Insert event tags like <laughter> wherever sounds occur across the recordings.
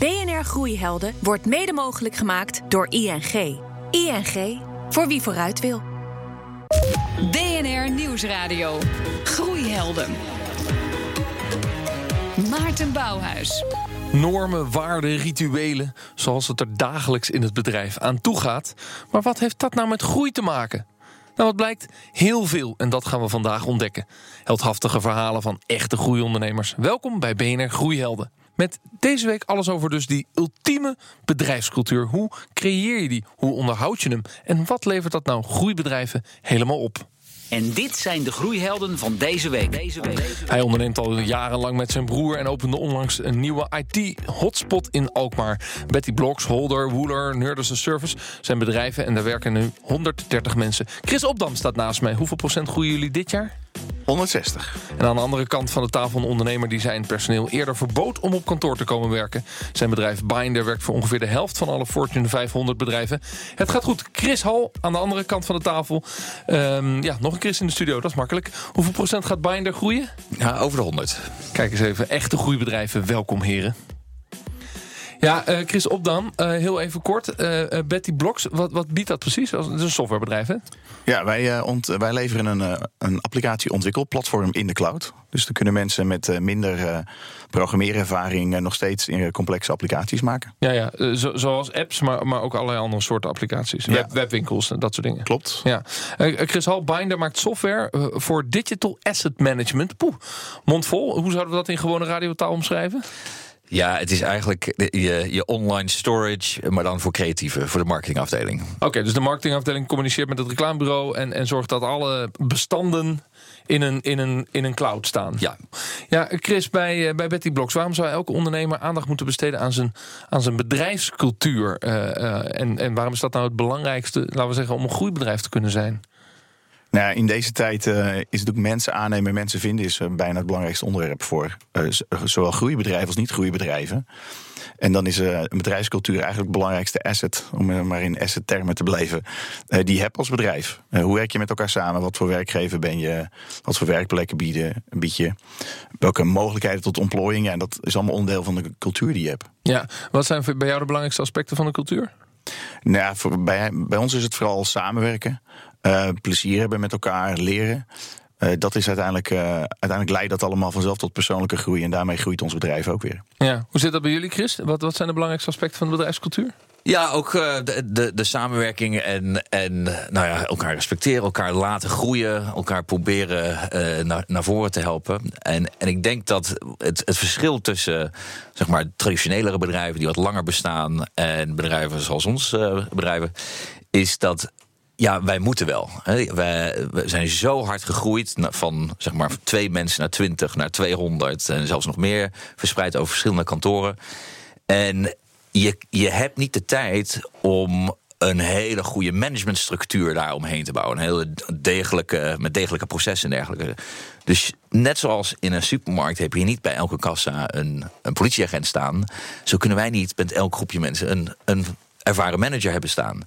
BNR Groeihelden wordt mede mogelijk gemaakt door ING. ING, voor wie vooruit wil. BNR Nieuwsradio. Groeihelden. Maarten Bouwhuis. Normen, waarden, rituelen, zoals het er dagelijks in het bedrijf aan toe gaat. Maar wat heeft dat nou met groei te maken? Nou, wat blijkt? Heel veel. En dat gaan we vandaag ontdekken. Heldhaftige verhalen van echte groeiondernemers. Welkom bij BNR Groeihelden. Met deze week alles over dus die ultieme bedrijfscultuur. Hoe creëer je die? Hoe onderhoud je hem? En wat levert dat nou groeibedrijven helemaal op? En dit zijn de groeihelden van deze week. Deze week. Hij onderneemt al jarenlang met zijn broer en opende onlangs een nieuwe IT-hotspot in Alkmaar. Betty Blocks, Holder, Wooler, Nerders Service zijn bedrijven en daar werken nu 130 mensen. Chris Opdam staat naast mij. Hoeveel procent groeien jullie dit jaar? 160. En aan de andere kant van de tafel een ondernemer die zijn personeel eerder verbood om op kantoor te komen werken. Zijn bedrijf Binder werkt voor ongeveer de helft van alle Fortune 500 bedrijven. Het gaat goed. Chris Hal aan de andere kant van de tafel. Ehm, ja, nog een Chris in de studio, dat is makkelijk. Hoeveel procent gaat Binder groeien? Ja, over de 100. Kijk eens even, echte groeibedrijven. Welkom heren. Ja, uh, Chris Opdam, uh, heel even kort. Uh, Betty Blocks, wat, wat biedt dat precies? Het is een softwarebedrijf, hè? Ja, wij, ont, wij leveren een, een applicatie-ontwikkelplatform in de cloud. Dus dan kunnen mensen met minder programmeerervaring nog steeds complexe applicaties maken. Ja, ja zo, zoals apps, maar, maar ook allerlei andere soorten applicaties. Ja. Web, webwinkels, dat soort dingen. Klopt. Ja. Chris Hal, Binder maakt software voor digital asset management. Poeh, mondvol. Hoe zouden we dat in gewone radiotaal omschrijven? Ja, het is eigenlijk je, je online storage, maar dan voor creatieven, voor de marketingafdeling. Oké, dus de marketingafdeling communiceert met het reclamebureau en, en zorgt dat alle bestanden in een, in, een, in een cloud staan. Ja. Ja, Chris, bij, bij Betty Blocks, waarom zou elke ondernemer aandacht moeten besteden aan zijn, aan zijn bedrijfscultuur? Uh, uh, en, en waarom is dat nou het belangrijkste, laten we zeggen, om een groeibedrijf te kunnen zijn? Nou, in deze tijd uh, is het ook mensen aannemen en mensen vinden is uh, bijna het belangrijkste onderwerp voor uh, zowel groeibedrijven als niet groeibedrijven. En dan is een bedrijfscultuur eigenlijk het belangrijkste asset, om maar in asset termen te blijven, die je hebt als bedrijf. hoe werk je met elkaar samen? Wat voor werkgever ben je? Wat voor werkplekken bieden, bied je? Welke mogelijkheden tot ontplooiing? Ja, en dat is allemaal onderdeel van de cultuur die je hebt. Ja, wat zijn bij jou de belangrijkste aspecten van de cultuur? Nou, voor, bij, bij ons is het vooral samenwerken. Uh, plezier hebben met elkaar, leren. Uh, dat is uiteindelijk, uh, uiteindelijk leidt dat allemaal vanzelf tot persoonlijke groei. En daarmee groeit ons bedrijf ook weer. Ja. Hoe zit dat bij jullie, Chris? Wat, wat zijn de belangrijkste aspecten van de bedrijfscultuur? Ja, ook de, de, de, samenwerking en, en nou ja, elkaar respecteren, elkaar laten groeien, elkaar proberen uh, naar, naar voren te helpen. En, en ik denk dat het, het verschil tussen zeg maar, traditionelere bedrijven die wat langer bestaan en bedrijven zoals ons uh, bedrijven, is dat ja, wij moeten wel. We zijn zo hard gegroeid van zeg maar twee mensen naar 20, naar 200 en zelfs nog meer verspreid over verschillende kantoren. En je, je hebt niet de tijd om een hele goede managementstructuur daaromheen te bouwen. Een hele degelijke, met degelijke processen en dergelijke. Dus net zoals in een supermarkt heb je niet bij elke kassa een, een politieagent staan. Zo kunnen wij niet met elk groepje mensen een, een ervaren manager hebben staan.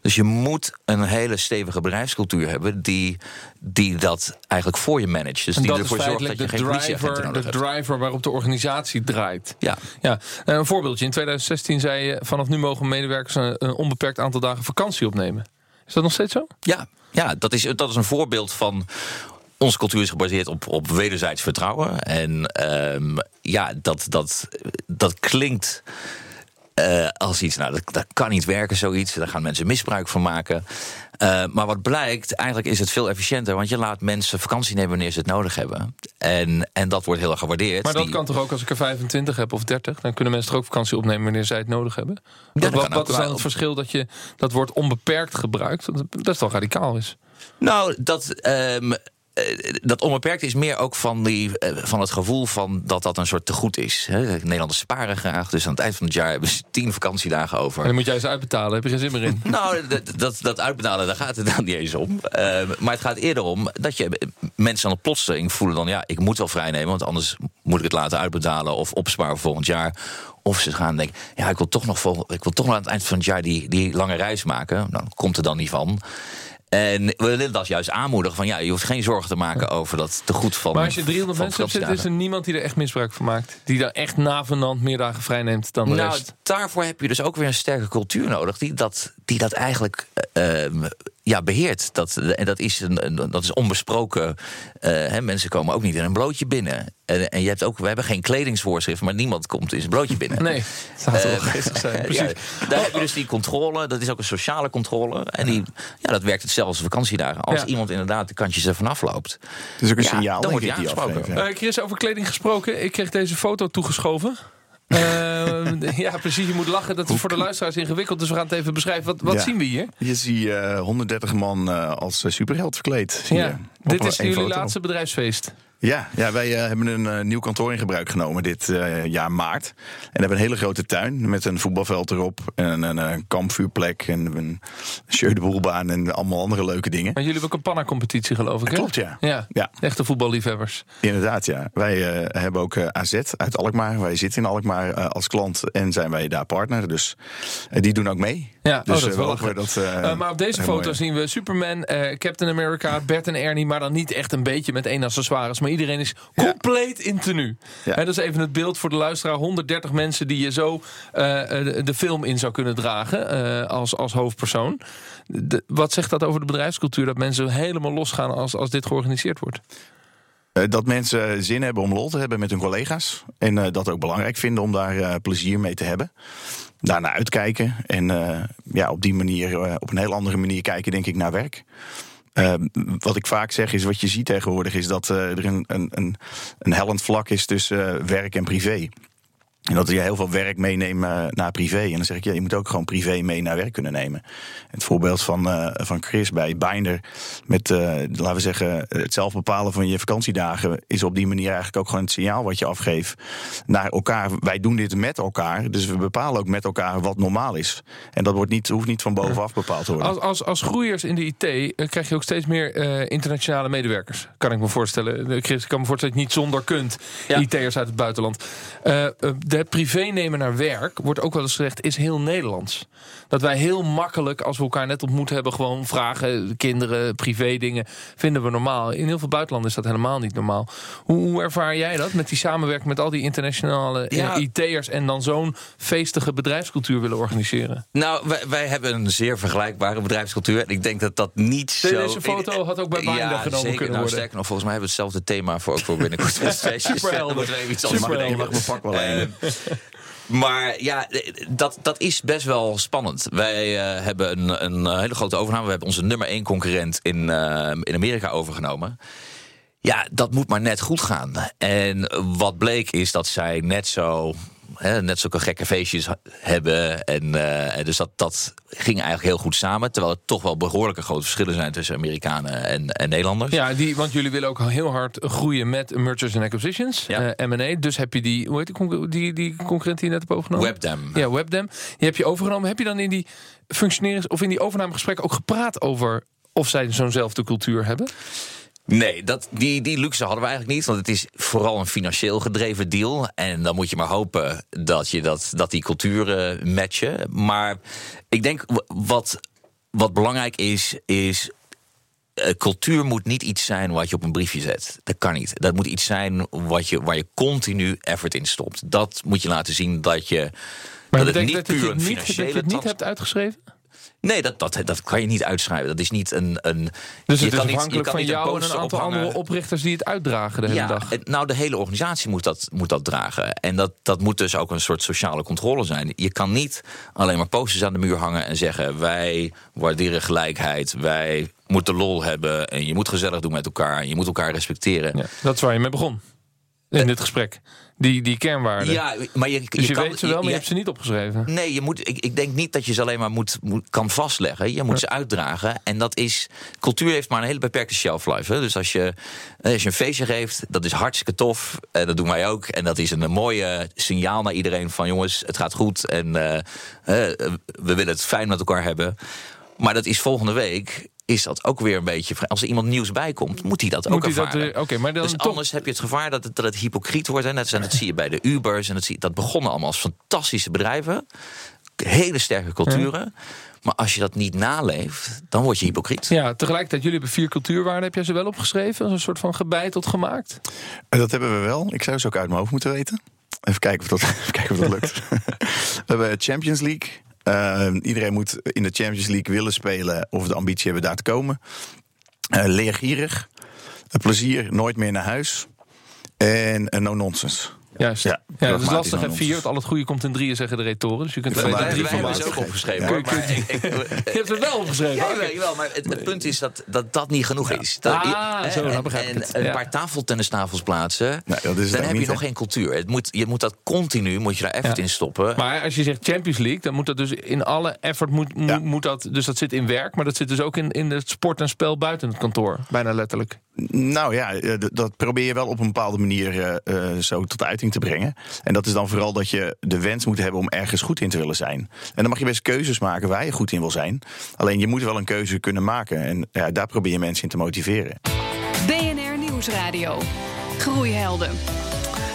Dus je moet een hele stevige bedrijfscultuur hebben die, die dat eigenlijk voor je managt. Dus en die ervoor zorgt dat je geen driver, nodig De driver waarop de organisatie draait. Ja. ja. Eh, een voorbeeldje. In 2016 zei je... vanaf nu mogen medewerkers een onbeperkt aantal dagen vakantie opnemen. Is dat nog steeds zo? Ja, ja dat, is, dat is een voorbeeld van onze cultuur is gebaseerd op, op wederzijds vertrouwen. En um, ja, dat, dat, dat klinkt uh, als iets, nou, dat, dat, kan niet werken, zoiets. Daar gaan mensen misbruik van maken. Uh, maar wat blijkt, eigenlijk is het veel efficiënter. Want je laat mensen vakantie nemen wanneer ze het nodig hebben. En, en dat wordt heel erg gewaardeerd. Maar dat kan toch ook als ik er 25 heb of 30? Dan kunnen mensen toch ook vakantie opnemen wanneer zij het nodig hebben? Ja, wat, wat is dan het verschil dat je dat woord onbeperkt gebruikt? Dat best wel radicaal is. Nou, dat. Um, dat onbeperkt is meer ook van, die, van het gevoel van dat dat een soort tegoed is. Nederlanders sparen graag, dus aan het eind van het jaar hebben ze tien vakantiedagen over. En dan moet jij ze uitbetalen, heb je geen zin meer in? <laughs> nou, dat, dat, uitbetalen, daar gaat het dan niet eens om. maar het gaat eerder om dat je mensen aan het plotseling voelen dan... ja, ik moet wel vrijnemen, want anders moet ik het laten uitbetalen... of opsparen voor volgend jaar. Of ze gaan denken, ja, ik wil toch nog, vol, ik wil toch nog aan het eind van het jaar die, die lange reis maken. Dan komt er dan niet van. En we willen dat juist aanmoedigen van ja, je hoeft geen zorgen te maken over dat te goed van. Maar als je 300 van mensen hebt zitten, is er niemand die er echt misbruik van maakt. Die daar echt navenant meer dagen vrij neemt dan de Nou, rest. daarvoor heb je dus ook weer een sterke cultuur nodig die dat, die dat eigenlijk eh, ehm, ja, beheert. Dat, en dat is, een, dat is onbesproken. Eh, hè, mensen komen ook niet in een blootje binnen. En, en je hebt ook, we hebben geen kledingsvoorschrift, maar niemand komt in zijn blootje binnen. <laughs> Nee, zou Eh, geestig zijn. <laughs> Precies. ja, daar heb je dus die controle. Dat is ook een sociale controle. En die, ja, dat werkt hetzelfde als vakantiedagen. Als Ja. iemand inderdaad de kantjes ervan afloopt. Is ook een Ja, signaal, dan denk wordt die aangesproken. afgeven. Ja. Eh, Chris, over kleding gesproken. Ik kreeg deze foto toegeschoven. Eh, <laughs> ja, precies. Je moet lachen. Dat is voor de luisteraars ingewikkeld. Dus we gaan het even beschrijven. Wat, wat Ja. zien we hier? Je ziet eh 130 man eh, als eh, superheld verkleed. Ja, dit is jullie foto. laatste bedrijfsfeest. Ja, ja wij eh, hebben een eh, nieuw kantoor in gebruik genomen dit eh, jaar maart. En hebben een hele grote tuin met een voetbalveld erop. En een, een kampvuurplek en een Jeu de Boelbaan en allemaal andere leuke dingen. Maar jullie hebben ook een panna-competitie, geloof ik, hè? Klopt, ja. Ja, Ja. echte voetballiefhebbers. Inderdaad, ja. Wij hebben ook AZ uit Alkmaar. Wij zitten in Alkmaar als klant en zijn wij daar partner. Dus die doen ook mee. Ja, dus oh, dat is wel we dat, maar op deze foto mooi- zien we Superman, Captain America, Bert en Ernie. Maar dan niet echt een beetje met één accessoires. Maar iedereen is compleet in tenue. Dat is even het beeld voor de luisteraar. 130 mensen die je zo eh, eh, de, de film in zou kunnen dragen eh, als, als hoofdpersoon. De- wat zegt dat over de bedrijfscultuur? Dat mensen helemaal losgaan als, als dit georganiseerd wordt. Dat mensen zin hebben om lol te hebben met hun collega's. En dat ook belangrijk vinden om daar plezier mee te hebben. Daarna uitkijken. En ja, op die manier, op een heel andere manier kijken, denk ik, naar werk. Eh, wat ik vaak zeg is, wat je ziet tegenwoordig, is dat eh, er een, een, een, een hellend vlak is tussen eh, werk en privé. En dat je heel veel werk meeneemt eh, naar privé. En dan zeg ik, ja, je moet ook gewoon privé mee naar werk kunnen nemen. Het voorbeeld van, eh, van Chris bij Binder. Met, eh, laten we zeggen, het zelf bepalen van je vakantiedagen. Is op die manier eigenlijk ook gewoon het signaal wat je afgeeft naar elkaar. Wij doen dit met elkaar. Dus we bepalen ook met elkaar wat normaal is. En dat wordt niet, hoeft niet van bovenaf bepaald te worden. Als, als, als groeiers in de IT krijg je ook steeds meer eh, internationale medewerkers. Kan ik me voorstellen. Chris, ik kan me voorstellen dat je niet zonder kunt. Ja. IT'ers uit het buitenland. De privé nemen naar werk, wordt ook wel eens gezegd, is heel Nederlands. Dat wij heel makkelijk, als we elkaar net ontmoet hebben, gewoon vragen, kinderen, privé dingen, vinden we normaal. In heel veel buitenlanden is dat helemaal niet normaal. Hoe, hoe ervaar jij dat met die samenwerking met al die internationale eh, Ja. IT'ers en dan zo'n feestige bedrijfscultuur willen organiseren? Nou, wij, wij hebben een zeer vergelijkbare bedrijfscultuur. En ik denk dat dat niet zo... Deze foto had ook bij Binder ja, genomen zeker. kunnen nou, worden. Sterker nog, volgens mij hebben we hetzelfde thema voor, ook voor <laughs> binnenkort. Dan moeten we even iets anders mag, mag mijn pak wel een. <laughs> Maar ja, dat, dat is best wel spannend. Wij eh, hebben een, een hele grote overname. We hebben onze nummer één concurrent in, eh, in Amerika overgenomen. Ja, dat moet maar net goed gaan. En wat bleek is dat zij net zo. Hè, net zulke gekke feestjes hebben. En, eh, en dus dat, dat ging eigenlijk heel goed samen. Terwijl er toch wel behoorlijke grote verschillen zijn tussen Amerikanen en, en Nederlanders. Ja, die, want jullie willen ook heel hard groeien met mergers and acquisitions, Ja. eh, M&A. Dus heb je die, hoe heet die, die, die concurrent die je net hebt overgenomen? Webdam. Ja, Webdam. Die heb je overgenomen. Heb je dan in die functionerings- of in die overnamegesprekken ook gepraat over of zij zo'nzelfde cultuur hebben? Nee, dat, die, die luxe hadden we eigenlijk niet. Want het is vooral een financieel gedreven deal. En dan moet je maar hopen dat, je dat, dat die culturen matchen. Maar ik denk wat, wat belangrijk is, is. eh, cultuur moet niet iets zijn wat je op een briefje zet. Dat kan niet. Dat moet iets zijn wat je, waar je continu effort in stopt. Dat moet je laten zien dat je. Maar dat het niet dat je puur het een niet, dat je het niet hebt uitgeschreven? Nee, dat, dat, dat kan je niet uitschrijven. Dat is niet een. een Dus je het is kan je afhankelijk van niet een jou en een aantal ophangen. andere oprichters die het uitdragen de hele ja, dag. nou, de hele organisatie moet dat, moet dat dragen. En dat, dat moet dus ook een soort sociale controle zijn. Je kan niet alleen maar posters aan de muur hangen en zeggen: wij waarderen gelijkheid, wij moeten lol hebben en je moet gezellig doen met elkaar en je moet elkaar respecteren. Ja, dat is waar je mee begon. In dit gesprek. Die, die kernwaarden. Ja, maar je, dus je, kan, weet ze wel, maar je hebt ze niet opgeschreven. Nee, je moet, ik, ik denk niet dat je ze alleen maar moet, moet, kan vastleggen. Je moet ze uitdragen. En dat is. Cultuur heeft maar een hele beperkte shelf life. Hè. Dus als je, eh, als je een feestje geeft, dat is hartstikke tof. En dat doen wij ook. En dat is een mooie signaal naar iedereen van jongens, het gaat goed. En eh, eh, we willen het fijn met elkaar hebben. Maar dat is volgende week. Is dat ook weer een beetje. Als er iemand nieuws bij komt, moet hij dat ook dat ervaren. weer- Oké, maar dan dus toch- anders heb je het gevaar dat het, dat het hypocriet wordt. En dat, dat zie je bij de Ubers. En dat, zie, dat begonnen allemaal als fantastische bedrijven hele sterke culturen. Maar als je dat niet naleeft, dan word je hypocriet. Ja, tegelijkertijd, jullie hebben vier cultuurwaarden. Heb jij ze wel opgeschreven? Als een soort van gebeiteld gemaakt? En dat hebben we wel. Ik zou ze ook uit mijn hoofd moeten weten. Even kijken of dat, <laughs> even kijken of dat lukt. <laughs> we hebben Champions League. Uh, iedereen moet in de Champions League willen spelen of de ambitie hebben daar te komen. Uh, leergierig. plezier, nooit meer naar huis. En uh, no nonsense. Juist. Ja, ja dat is lastig. En vier, want al het goede komt in drieën, zeggen de retoren. Dus je kunt er drie van maken. ook opgeschreven. Ja. Maar ik, ik, je hebt het wel opgeschreven. Ja, okay. wel, maar het, het, punt is dat, dat dat niet genoeg is. Dat, ah, zo, en, begrijp en een ja. paar tafeltennistafels plaatsen, nee, dan heb niet, je nog geen cultuur. Het moet, je moet dat continu, moet je daar effort in stoppen. Maar als je zegt Champions League, dan moet dat dus in alle effort, moet, moet dat, dus dat zit in werk, maar dat zit dus ook in, in het sport en spel buiten het kantoor. Bijna letterlijk. Nou ja, dat probeer je wel op een bepaalde manier uh, zo tot uiting te brengen. En dat is dan vooral dat je de wens moet hebben om ergens goed in te willen zijn. En dan mag je best keuzes maken waar je goed in wil zijn. Alleen je moet wel een keuze kunnen maken. En ja, daar probeer je mensen in te motiveren. BNR Nieuwsradio. Groeihelden.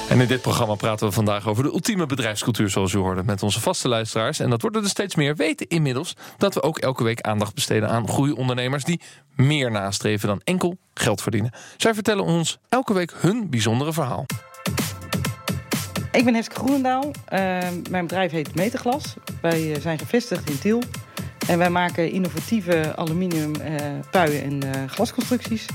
En in dit programma praten we vandaag over de ultieme bedrijfscultuur, zoals u hoorde, met onze vaste luisteraars. En dat worden er steeds meer. Weten inmiddels dat we ook elke week aandacht besteden aan groeiondernemers die meer nastreven dan enkel geld verdienen. Zij vertellen ons elke week hun bijzondere verhaal. Ik ben Heske Groenendaal. Uh, mijn bedrijf heet Meterglas. Wij zijn gevestigd in Tiel. En wij maken innovatieve aluminium uh, puien en glasconstructies.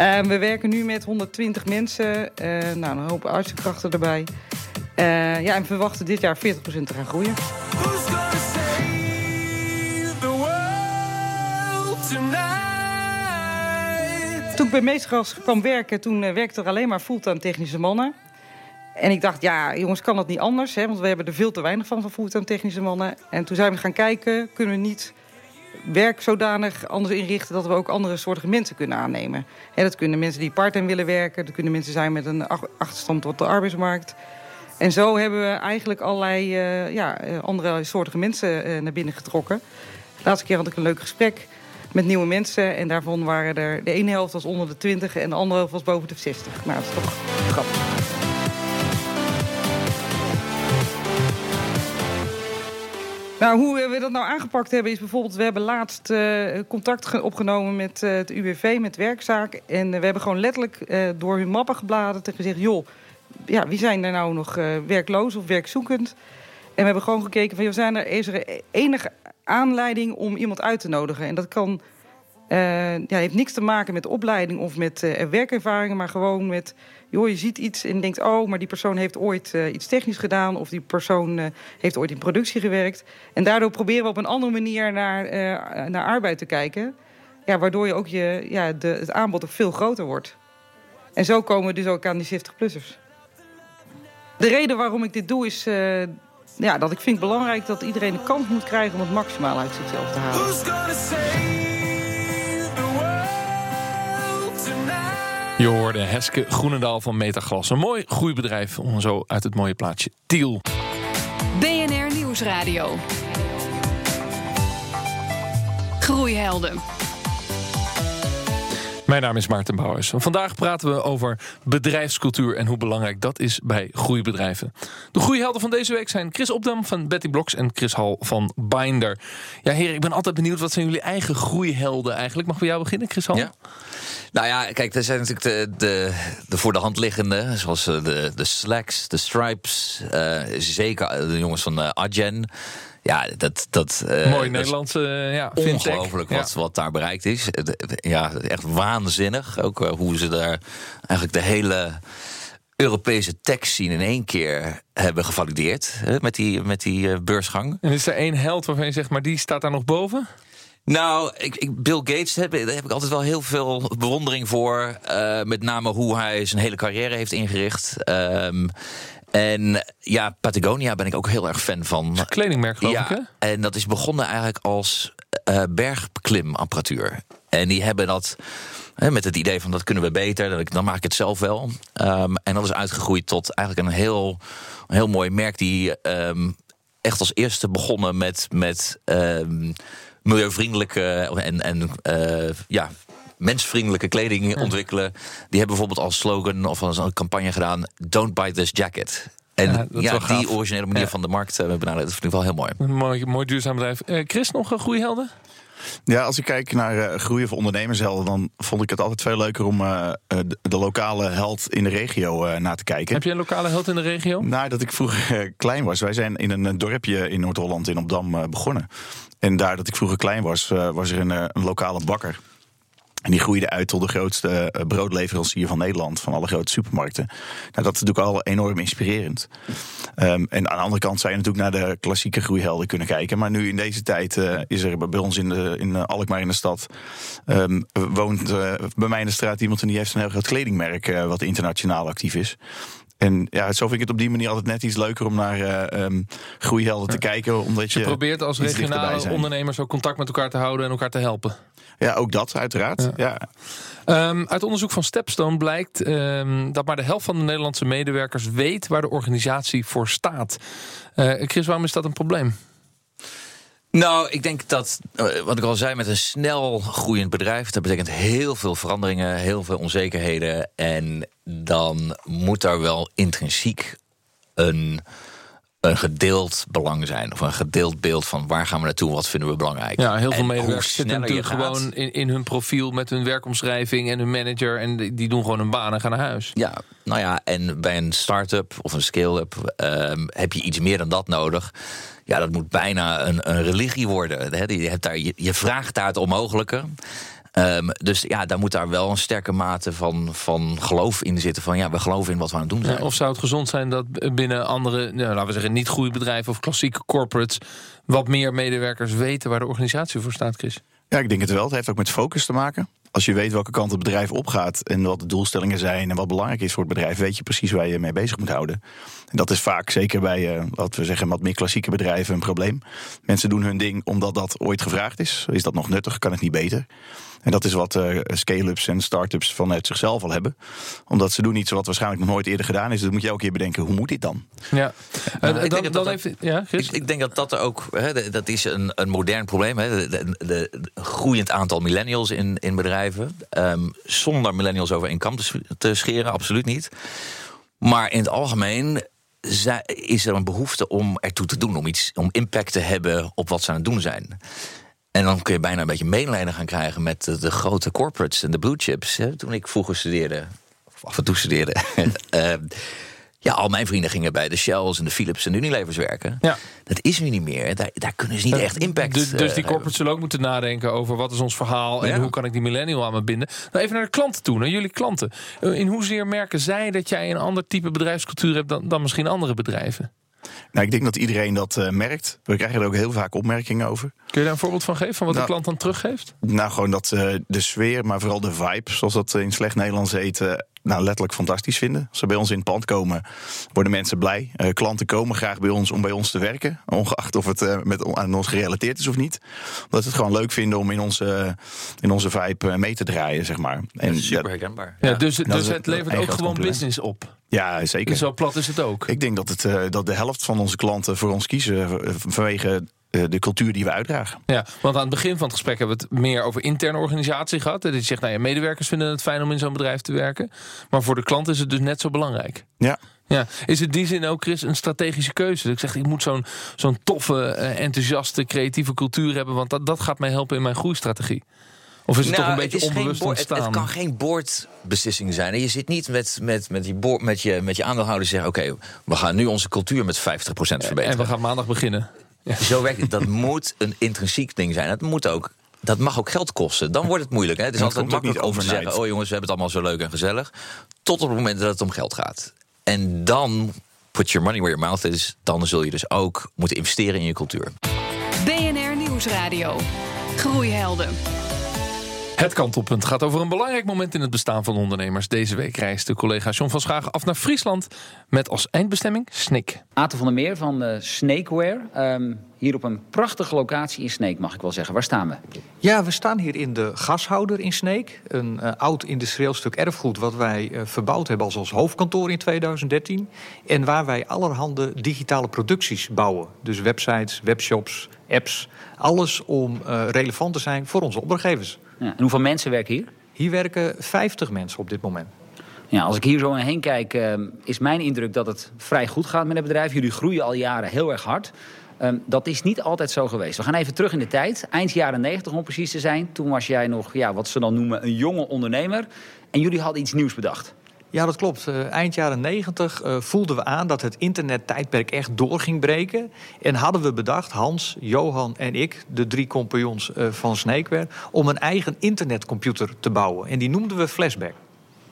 Uh, we werken nu met 120 mensen. nou, een hoop artsenkrachten erbij. ja, en we verwachten dit jaar 40% te gaan groeien. Toen ik bij Meestergas kwam werken, toen werkte er alleen maar fulltime technische mannen. En ik dacht, ja, jongens, kan dat niet anders? Hè? Want we hebben er veel te weinig van, van fulltime technische mannen. En toen zijn we gaan kijken, kunnen we niet werk zodanig anders inrichten... dat we ook andere soorten mensen kunnen aannemen. Dat kunnen mensen die part-time willen werken. Dat kunnen mensen zijn met een achterstand tot de arbeidsmarkt. En zo hebben we eigenlijk allerlei uh, ja, andere soorten mensen uh, naar binnen getrokken. De laatste keer had ik een leuk gesprek met nieuwe mensen. En daarvan waren er... De ene helft was onder de 20 en de andere helft was boven de 60. Nou, dat is toch grappig. Nou, hoe we dat nou aangepakt hebben is bijvoorbeeld... we hebben laatst uh, contact opgenomen met uh, het UWV, met werkzaak. En uh, we hebben gewoon letterlijk door hun mappen gebladerd en gezegd... joh, ja, wie zijn er nou nog werkloos of werkzoekend? En we hebben gewoon gekeken van... Joh, zijn er, is er enige aanleiding om iemand uit te nodigen? En dat kan... ja, heeft niks te maken met opleiding of met werkervaringen... maar gewoon met joh, je ziet iets en denkt... oh, maar die persoon heeft ooit uh, iets technisch gedaan... of die persoon uh, heeft ooit in productie gewerkt. En daardoor proberen we op een andere manier naar, uh, naar arbeid te kijken. Ja, waardoor je ook je, ja, de, het aanbod ook veel groter wordt. En zo komen we dus ook aan die 70-plussers. De reden waarom ik dit doe is ja, dat ik vind belangrijk... dat iedereen de kans moet krijgen om het maximaal uit zichzelf te halen. Je hoorde Heske Groenendaal van Metaglas. Een mooi groeibedrijf, om zo uit het mooie plaatsje Tiel. BNR Nieuwsradio. Groeihelden. Mijn naam is Maarten Bouwers. Vandaag praten we over bedrijfscultuur en hoe belangrijk dat is bij groeibedrijven. De groeihelden van deze week zijn Chris Opdam van Betty Blocks en Chris Hal van Binder. Ja, heren, ik ben altijd benieuwd wat zijn jullie eigen groeihelden eigenlijk. Mag bij jou beginnen, Chris Hal? Ja. Nou ja, kijk, er zijn natuurlijk de, de, de voor de hand liggende, zoals eh, de, de Slacks, de Stripes, uh, zeker de jongens van uh. Ja, dat, dat, uh, Mooi Nederlandse, ja, Ongelooflijk wat, wat daar bereikt is. Ja, echt waanzinnig. Ook hoe ze daar eigenlijk de hele Europese tech scene in één keer hebben gevalideerd. Hè, met die, met die beursgang. En is er één held waarvan je zegt, maar die staat daar nog boven? Nou, ik, ik, Bill Gates, heb, daar heb ik altijd wel heel veel bewondering voor. Uh, met name hoe hij zijn hele carrière heeft ingericht. Um, en ja, Patagonia ben ik ook heel erg fan van. Een kledingmerk, geloof ja, ik, hè? En dat is begonnen eigenlijk als uh, bergklimapparatuur. En die hebben dat met het idee van dat kunnen we beter, dan maak ik het zelf wel. Um, en dat is uitgegroeid tot eigenlijk een heel, een heel mooi merk die um, echt als eerste begonnen met. met um, milieuvriendelijke en, en uh, ja, mensvriendelijke kleding ontwikkelen. Die hebben bijvoorbeeld als slogan of als een campagne gedaan: Don't buy this jacket. En Ja, die originele manier Ja. van de markt eh, benaderen, dat vind ik wel heel mooi. Een mooi, mooi duurzaam bedrijf. Eh, Chris, nog een groeihelden? Ja, als ik kijk naar eh, groeien van ondernemershelden, dan vond ik het altijd veel leuker om de, de lokale held in de regio eh na te kijken. Heb je een lokale held in de regio? Nou, dat ik vroeger klein was. Wij zijn in een dorpje in Noord-Holland, in Opdam, eh, begonnen. En daar dat ik vroeger klein was, eh, was er een, een lokale bakker. En die groeide uit tot de grootste eh, broodleverancier van Nederland, van alle grote supermarkten. Nou, dat is natuurlijk al enorm inspirerend. Ehm, en aan de andere kant zou je natuurlijk naar de klassieke groeihelden kunnen kijken. Maar nu in deze tijd eh, is er bij ons in, de, in eh, Alkmaar in de stad... ehm, woont bij mij in de straat iemand en die heeft een heel groot kledingmerk... wat internationaal actief is. En ja, zo vind ik het op die manier altijd net iets leuker om naar eh, ehm, groeihelden te kijken. Omdat je Je probeert als regionale zijn. ondernemers ook contact met elkaar te houden en elkaar te helpen. Ja, ook dat uiteraard. Ja. Ehm, uit onderzoek van Stepstone blijkt ehm, dat maar de helft van de Nederlandse medewerkers weet waar de organisatie voor staat. Eh, Chris, waarom is dat een probleem? Nou, ik denk dat, eh, wat ik al zei, met een snel groeiend bedrijf, dat betekent heel veel veranderingen, heel veel onzekerheden. En dan moet daar wel intrinsiek een, een gedeeld belang zijn. Of een gedeeld beeld van waar gaan we naartoe, wat vinden we belangrijk. Ja, heel veel medewerkers zitten natuurlijk gewoon in, in hun profiel met hun werkomschrijving en hun manager. En die doen gewoon een baan en gaan naar huis. Ja, nou ja, en bij een start-up of een scale-up ehm, heb je iets meer dan dat nodig. Ja, dat moet bijna een, een religie worden. Hè. Je, hebt daar, je, je vraagt daar het onmogelijke. Ehm, dus ja, daar moet daar wel een sterke mate van, van geloof in zitten. Van ja, we geloven in wat we aan het doen zijn. Ja, of zou het gezond zijn dat binnen andere, nou, laten we zeggen, niet groeibedrijven of klassieke corporates, wat meer medewerkers weten waar de organisatie voor staat, Chris? Ja, ik denk het wel. Het heeft ook met focus te maken. Als je weet welke kant het bedrijf opgaat en wat de doelstellingen zijn en wat belangrijk is voor het bedrijf, weet je precies waar je je mee bezig moet houden. En dat is vaak, zeker bij, laten we zeggen, wat meer klassieke bedrijven, een probleem. Mensen doen hun ding omdat dat ooit gevraagd is. Is dat nog nuttig? Kan het niet beter? En dat is wat eh, scale-ups en start-ups vanuit zichzelf al hebben. Omdat ze doen iets wat waarschijnlijk nog nooit eerder gedaan is. Dus dan moet je elke keer bedenken, hoe moet dit dan? Ja, ik denk dat dat- ook, hè, dat is een, een modern probleem. Hè, de, de, de- de groeiend aantal millennials in, in bedrijven. Ehm, zonder millennials over één kam te, sch- te scheren, absoluut niet. Maar in het algemeen is er een behoefte om ertoe te doen, om, iets, om impact te hebben op wat ze aan het doen zijn. En dan kun je bijna een beetje medelijden gaan krijgen met de, grote corporates en de blue chips. Toen ik vroeger studeerde, of af en toe studeerde. <laughs> ehm, ja, al mijn vrienden gingen bij de Shells en de Philips en de Unilevers werken. Ja. Dat is nu niet meer. Daar, daar kunnen ze niet echt impact Dus, dus die eh, corporates zullen ook moeten nadenken over wat is ons verhaal en Ja. hoe kan ik die millennial aan me binden. Nou, even naar de klanten toe, naar jullie klanten. Eh, In hoezeer merken zij dat jij een ander type bedrijfscultuur hebt dan, dan misschien andere bedrijven? Nou, ik denk dat iedereen dat eh, merkt. We krijgen er ook heel vaak opmerkingen over. Kun je daar een voorbeeld van geven van wat Nou, de klant dan teruggeeft? Nou, gewoon dat eh, de sfeer, maar vooral de vibe, zoals dat in slecht Nederlands heet, eh, nou, letterlijk fantastisch vinden. Als ze bij ons in het pand komen, worden mensen blij. Eh, klanten komen graag bij ons om bij ons te werken, ongeacht of het eh, met, aan ons gerelateerd is of niet. Omdat ze het gewoon leuk vinden om in onze, in onze vibe eh, mee te draaien, zeg maar. En Super ja, herkenbaar. Ja, dus dat dus is het levert ook gewoon compliment. business op. ja, zeker. Zo plat is het ook. Ik denk dat, het, eh, dat de helft van onze klanten voor ons kiezen vanwege de cultuur die we uitdragen. Ja, want aan het begin van het gesprek hebben we het meer over interne organisatie gehad. Dat je zegt, nou ja, medewerkers vinden het fijn om in zo'n bedrijf te werken. Maar voor de klant is het dus net zo belangrijk. Ja, Ja, is het in die zin ook, Chris, een strategische keuze? Dat ik zeg, ik moet zo'n zo'n toffe, eh, enthousiaste, creatieve cultuur hebben... want dat, dat gaat mij helpen in mijn groeistrategie. Of is het toch een Nou, beetje is geen onbewust board- ontstaan? het kan geen boordbeslissing zijn. En Je zit niet met, met, met, je, board, met, je, met je aandeelhouders zeggen... oké, we gaan nu onze cultuur met 50% verbeteren. en we gaan maandag beginnen. Zo werkt het. Dat <laughs> moet een intrinsiek ding zijn. Het moet ook. Dat mag ook geld kosten. Dan wordt het moeilijk. Hè? Het is altijd makkelijk om te zeggen: oh jongens, we hebben het allemaal zo leuk en gezellig. Tot op het moment dat het om geld gaat. En dan put your money where your mouth is. Dan zul je dus ook moeten investeren in je cultuur. BNR Nieuwsradio. Groeihelden. Het kantelpunt gaat over een belangrijk moment in het bestaan van ondernemers. Deze week reist de collega John van Schagen af naar Friesland... met als eindbestemming Snik. Aten van der Meer van eh, Snakeware. Ehm, hier op een prachtige locatie in Sneek, mag ik wel zeggen. Waar staan we? Ja, we staan hier in de gashouder in Sneek. Een eh, oud industrieel stuk erfgoed wat wij eh, verbouwd hebben als ons hoofdkantoor in 2013. En waar wij allerhande digitale producties bouwen. Dus websites, webshops, apps. Alles om eh, relevant te zijn voor onze opdrachtgevers. Ja, en hoeveel mensen werken hier? Hier werken 50 mensen op dit moment. Ja, als ik hier zo heen kijk, uh, is mijn indruk dat het vrij goed gaat met het bedrijf. Jullie groeien al jaren heel erg hard. Uh, dat is niet altijd zo geweest. We gaan even terug in de tijd. Eind jaren 90 om precies te zijn. Toen was jij nog, ja, wat ze dan noemen, een jonge ondernemer. En jullie hadden iets nieuws bedacht. Ja, dat klopt. Uh, eind jaren 90 uh, voelden we aan dat het internettijdperk echt door ging breken. En hadden we bedacht, Hans, Johan en ik, de drie compagnons uh, van Snakeware, om een eigen internetcomputer te bouwen. En die noemden we Flashback.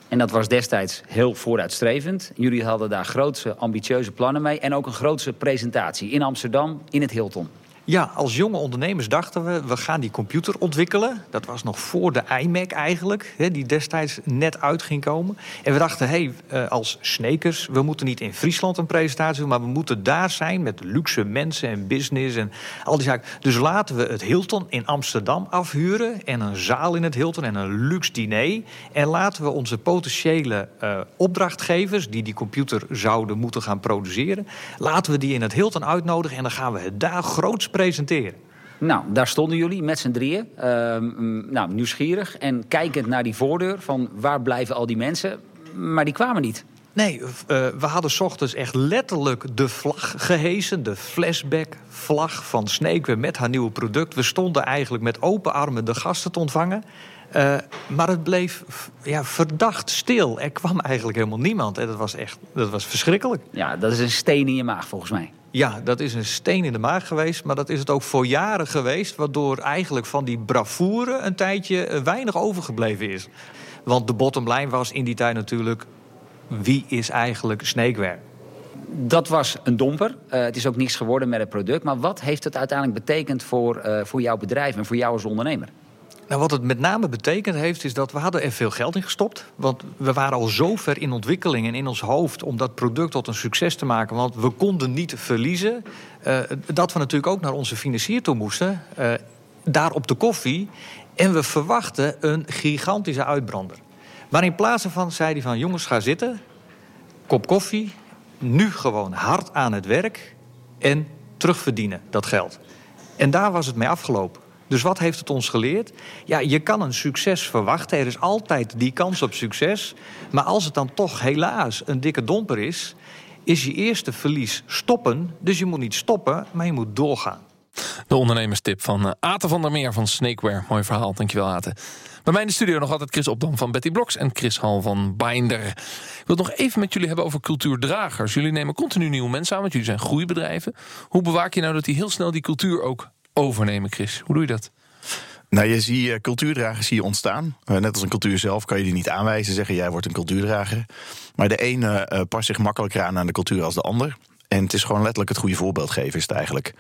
En dat was destijds heel vooruitstrevend. Jullie hadden daar grootse, ambitieuze plannen mee. En ook een grootse presentatie in Amsterdam, in het Hilton. Ja, als jonge ondernemers dachten we, we gaan die computer ontwikkelen. Dat was nog voor de iMac eigenlijk, die destijds net uit ging komen. En we dachten, hé, hey, als Snekers, we moeten niet in Friesland een presentatie doen... maar we moeten daar zijn met luxe mensen en business en al die zaken. Dus laten we het Hilton in Amsterdam afhuren... en een zaal in het Hilton en een luxe diner. En laten we onze potentiële uh, opdrachtgevers... die die computer zouden moeten gaan produceren... laten we die in het Hilton uitnodigen en dan gaan we het daar groots presenteren? Nou, daar stonden jullie met z'n drieën. Uh, nou, nieuwsgierig en kijkend naar die voordeur van waar blijven al die mensen. Maar die kwamen niet. Nee, uh, we hadden s ochtends echt letterlijk de vlag gehesen. De flashback-vlag van Snakeware met haar nieuwe product. We stonden eigenlijk met open armen de gasten te ontvangen. Uh, maar het bleef ja, verdacht stil. Er kwam eigenlijk helemaal niemand. En dat was echt dat was verschrikkelijk. Ja, dat is een steen in je maag volgens mij. Ja, dat is een steen in de maag geweest. Maar dat is het ook voor jaren geweest. Waardoor eigenlijk van die bravoure een tijdje weinig overgebleven is. Want de bottom line was in die tijd natuurlijk... wie is eigenlijk Snakeware? Dat was een domper. Uh, het is ook niets geworden met het product. Maar wat heeft het uiteindelijk betekend voor, uh, voor jouw bedrijf en voor jou als ondernemer? Nou, wat het met name betekend heeft, is dat we hadden er veel geld in gestopt. Want we waren al zo ver in ontwikkeling en in ons hoofd om dat product tot een succes te maken. Want we konden niet verliezen. Uh, dat we natuurlijk ook naar onze financier toe moesten. Uh, daar op de koffie. En we verwachten een gigantische uitbrander. Maar in plaats van zei hij van jongens, ga zitten. Kop koffie. Nu gewoon hard aan het werk. En terugverdienen dat geld. En daar was het mee afgelopen. Dus wat heeft het ons geleerd? Ja, je kan een succes verwachten. Er is altijd die kans op succes. Maar als het dan toch helaas een dikke domper is... is je eerste verlies stoppen. Dus je moet niet stoppen, maar je moet doorgaan. De ondernemerstip van Aten van der Meer van Snakeware. Mooi verhaal, dankjewel Aten. Bij mij in de studio nog altijd Chris Opdam van Betty Blocks en Chris Hal van Binder. Ik wil het nog even met jullie hebben over cultuurdragers. Jullie nemen continu nieuwe mensen aan, want jullie zijn groeibedrijven. Hoe bewaak je nou dat die heel snel die cultuur ook overnemen, Chris? Hoe doe je dat? Nou, je ziet uh, cultuurdragers hier ontstaan. Uh, net als een cultuur zelf kan je die niet aanwijzen, zeggen jij wordt een cultuurdrager. Maar de ene uh, past zich makkelijker aan aan de cultuur als de ander. En het is gewoon letterlijk het goede voorbeeld geven, is het eigenlijk.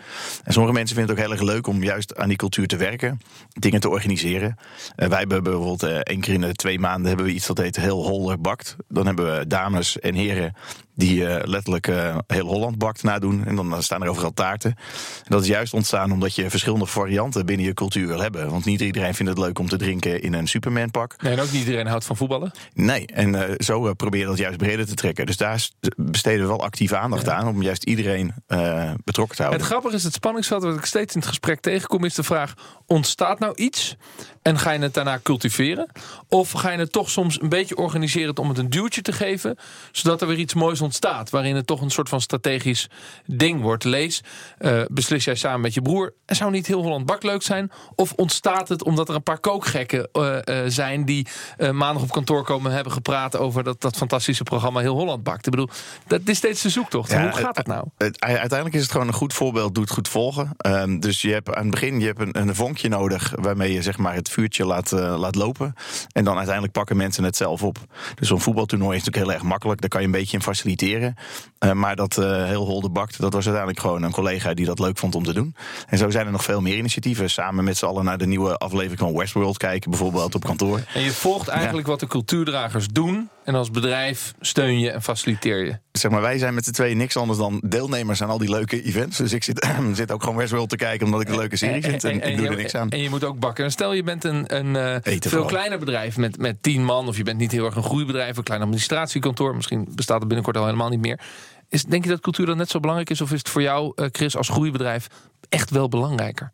En sommige mensen vinden het ook heel erg leuk om juist aan die cultuur te werken, dingen te organiseren. Uh, wij hebben bijvoorbeeld één keer in de twee maanden hebben we iets dat heet heel Holder bakt. Dan hebben we dames en heren die uh, letterlijk heel Holland bakt nadoen. En dan staan er overal taarten. En dat is juist ontstaan omdat je verschillende varianten binnen je cultuur wil hebben. Want niet iedereen vindt het leuk om te drinken in een Superman pak. Nee, en ook niet iedereen houdt van voetballen. Nee, en zo probeer je dat juist breder te trekken. Dus daar besteden we wel actief aandacht ja. aan om juist iedereen uh, betrokken te houden. Het grappige is, het spanningsveld wat ik steeds in het gesprek tegenkom, is de vraag: ontstaat nou iets en ga je het daarna cultiveren? Of ga je het toch soms een beetje organiseren om het een duwtje te geven, zodat er weer iets moois ontstaat, waarin het toch een soort van strategisch ding wordt? Lees, uh, beslis jij samen met je broer, er zou niet heel Holland Bak leuk zijn? Of ontstaat het omdat er een paar kookgekken uh, zijn die maandag op kantoor komen en hebben gepraat over dat, dat fantastische programma Heel Holland Bakt? Ik bedoel, dat is steeds de zoektocht. Ja, Hoe gaat dat nou? Uiteindelijk is het gewoon een goed voorbeeld, doet goed volgen. Um, dus je hebt aan het begin je hebt een, een vonkje nodig waarmee je zeg maar het vuurtje laat, laat lopen. En dan uiteindelijk pakken mensen het zelf op. Dus zo'n voetbaltoernooi is natuurlijk heel erg makkelijk. Daar kan je een beetje in faciliteren. Uh, maar dat uh, heel holde bakt, dat was uiteindelijk gewoon een collega die dat leuk vond om te doen. En zo zijn er nog veel meer initiatieven. Samen met z'n allen naar de nieuwe aflevering van Westworld kijken, bijvoorbeeld op kantoor. En je volgt eigenlijk ja. wat de cultuurdragers doen. En als bedrijf steun je en faciliteer je. Zeg maar, wij zijn met z'n tweeën niks anders dan deelnemers aan al die leuke events. Dus ik zit, <clears throat> zit ook gewoon Westworld te kijken omdat ik een leuke serie vind. En, en, en ik doe je, er niks aan. En je moet ook bakken. En stel je bent een, een uh, veel vooral. kleiner bedrijf met, met tien man. Of je bent niet heel erg een groeibedrijf. Een klein administratiekantoor. Misschien bestaat het binnenkort al helemaal niet meer. Is, denk je dat cultuur dan net zo belangrijk is? Of is het voor jou, uh, Chris, als groeibedrijf echt wel belangrijker?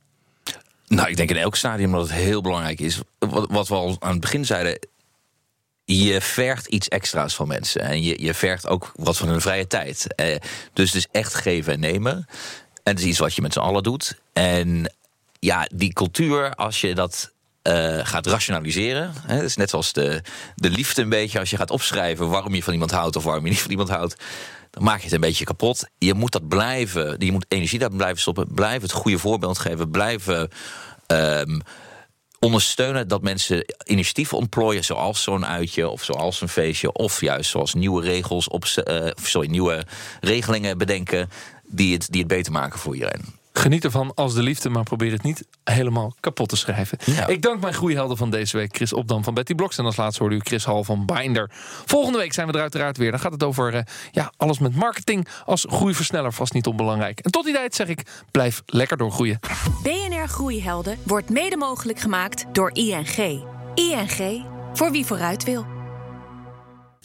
Nou, ik denk in elk stadium dat het heel belangrijk is. Wat, wat we al aan het begin zeiden je vergt iets extra's van mensen. En je, je vergt ook wat van hun vrije tijd. Eh, dus is echt geven en nemen. En het is iets wat je met z'n allen doet. En ja, die cultuur, als je dat eh, gaat rationaliseren. Hè, is net zoals de, de liefde een beetje. Als je gaat opschrijven waarom je van iemand houdt of waarom je niet van iemand houdt. Dan maak je het een beetje kapot. Je moet dat blijven. Je moet energie daar blijven stoppen. Blijf het goede voorbeeld geven. Blijven ehm, ondersteunen dat mensen initiatieven ontplooien, zoals zo'n uitje of zoals een feestje, of juist zoals nieuwe regels, op, uh, sorry, nieuwe regelingen bedenken die het, die het beter maken voor iedereen. Geniet ervan als de liefde, maar probeer het niet helemaal kapot te schrijven. Ik dank mijn groeihelden van deze week, Chris Opdam van Betty Blocks. En als laatste hoorde u Chris Hal van Binder. Volgende week zijn we er uiteraard weer. Dan gaat het over uh, ja, alles met marketing als groeiversneller, vast niet onbelangrijk. En tot die tijd zeg ik, blijf lekker doorgroeien. BNR Groeihelden wordt mede mogelijk gemaakt door ING. ING, voor wie vooruit wil.